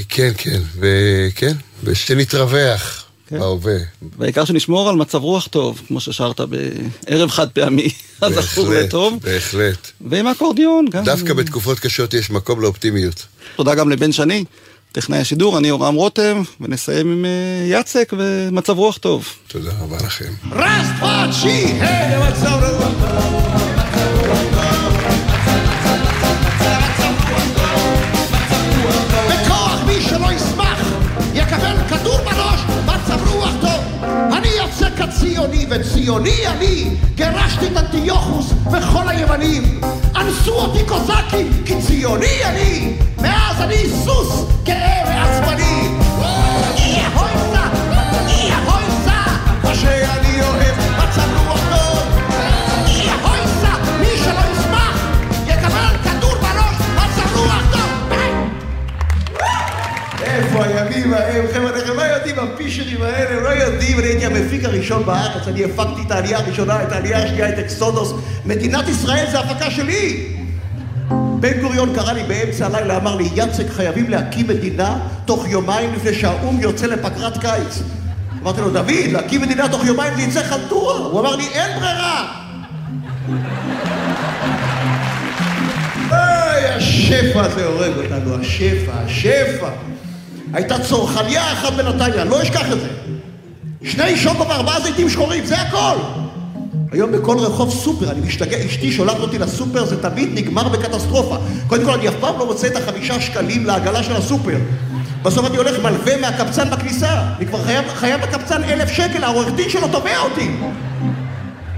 כן, כן, וכן, ושנתרווח כן. בהווה. והעיקר שנשמור על מצב רוח טוב, כמו ששרת בערב חד פעמי, אז הזכור לטוב. בהחלט. ועם האקורדיון גם. דווקא בתקופות קשות יש מקום לאופטימיות. תודה גם לבן שני, טכנאי השידור, אני יורם רותם, ונסיים עם אה, יאצק ומצב רוח טוב. תודה רבה לכם. רסטפאצ'י, היי, מצב רוח. בכוח וציוני אני, גירשתי את אנטיוכוס וכל היוונים. אנסו אותי קוזקים, כי ציוני אני, מאז אני סוס גאה ועצבני. הפישרים האלה, לא יודעים, אני הייתי המפיק הראשון בארץ, אני הפקתי את העלייה הראשונה, את העלייה השנייה, את אקסודוס. מדינת ישראל זה הפקה שלי! בן גוריון קרא לי באמצע הלילה, אמר לי, יצק, חייבים להקים מדינה תוך יומיים לפני שהאו"ם יוצא לפגרת קיץ. אמרתי לו, דוד, להקים מדינה תוך יומיים זה יצא חלטורה. הוא אמר לי, אין ברירה! היי, השפע הזה הורג אותנו, השפע, השפע. הייתה צורחניה אחת בנתניה, לא אשכח את זה. שני שוקו וארבעה זיתים שחורים, זה הכל. היום בכל רחוב סופר, אני משתגע, אשתי שולחת אותי לסופר, זה תמיד נגמר בקטסטרופה. קודם כל, אני אף פעם לא מוצא את החמישה שקלים לעגלה של הסופר. בסוף אני הולך מלווה מהקבצן בכניסה. אני כבר חייב, חייב לקבצן אלף שקל, העורך דין שלו תובע אותי.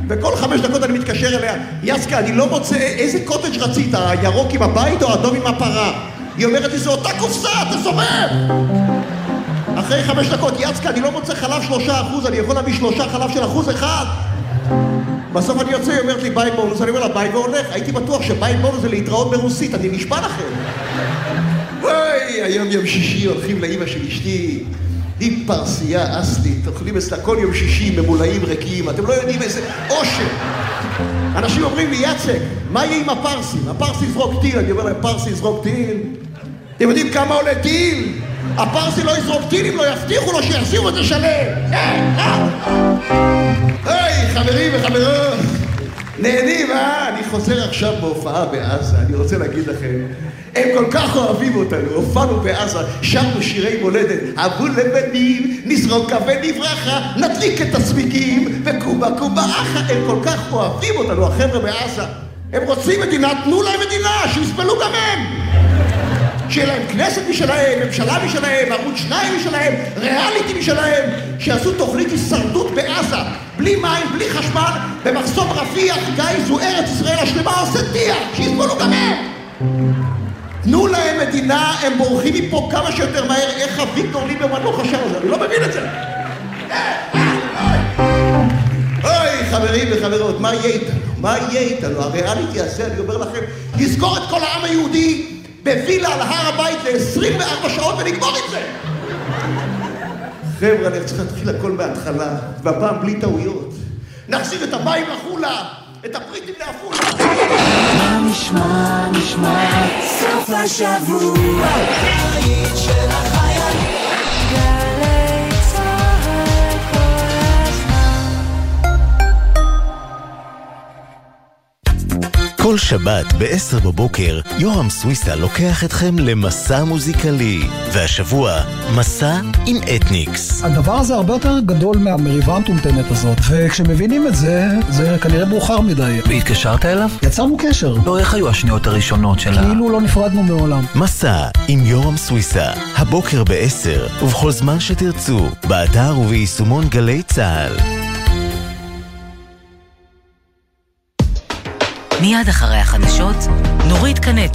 וכל חמש דקות אני מתקשר אליה, יסקה, אני לא מוצא, איזה קוטג' רצית, הירוק עם הבית או האדום עם הפרה? היא אומרת לי, זו אותה קופסה, תסובב! אחרי חמש דקות, יצקה, אני לא מוצא חלב שלושה אחוז, אני יכול להביא שלושה חלב של אחוז אחד? בסוף אני יוצא, היא אומרת לי, ביי בונוס, אני אומר לה, ביי והולך. הייתי בטוח שביי בונוס זה להתראות ברוסית, אני נשבע לכם. וואי, היום יום שישי הולכים לאימא של אשתי, היא פרסייה אסלית, אוכלים אצלה כל יום שישי ממולאים ריקים, אתם לא יודעים איזה עושר. אנשים אומרים לי, יצק, מה יהיה עם הפרסים? הפרסי יזרוק טיל, אני אומר להם, פרסי יזרוק טיל? אתם יודעים כמה עולה טיל? הפרסי לא יזרוק טיל אם לא יבטיחו לו שיחזירו את זה שלם. היי, חברים וחברות, נהנים, אה? אני חוזר עכשיו בהופעה בעזה, אני רוצה להגיד לכם, הם כל כך אוהבים אותנו, הופענו בעזה, שרנו שירי מולדת, אבו לבנים, נזרוק אבן נברחה, נדליק את הצמיגים, וקובה קובה אחא, הם כל כך אוהבים אותנו, החבר'ה בעזה. הם רוצים מדינה, תנו להם מדינה, שיסבלו גם הם! שיהיה להם כנסת משלהם, ממשלה משלהם, ערוץ שניים משלהם, ריאליטי משלהם, שיעשו תוכנית הישרדות בעזה, בלי מים, בלי חשמל, במחסום רפיח, גיא, זו ארץ ישראל השלמה, עושה טיח, שיסבלו גם הם! תנו להם מדינה, הם בורחים מפה כמה שיותר מהר, איך אביגדור ליברמן לא חשב על זה, אני לא מבין את זה. אוי, חברים וחברות, מה יהיה איתנו? מה יהיה איתנו? הריאליטי הזה, אני אומר לכם, יזכור את כל העם היהודי בווילה על הר הבית ל-24 שעות ונגמור את זה! חבר'ה, אני צריך להתחיל הכל מההתחלה, והפעם בלי טעויות. נחזיר את המים לחולה, את הפריטים לעפולה. מה נשמע, נשמע, סוף השבוע, כל שבת ב-10 בבוקר, יורם סוויסה לוקח אתכם למסע מוזיקלי. והשבוע, מסע עם אתניקס. הדבר הזה הרבה יותר גדול מהמריבה המטומטמת הזאת, וכשמבינים את זה, זה כנראה מאוחר מדי. והתקשרת אליו? יצרנו קשר. לא, איך היו השניות הראשונות שלה? כאילו לא נפרדנו מעולם. מסע עם יורם סוויסה, הבוקר ב-10, ובכל זמן שתרצו, באתר וביישומון גלי צה"ל. מיד אחרי החדשות, נורית קנטי.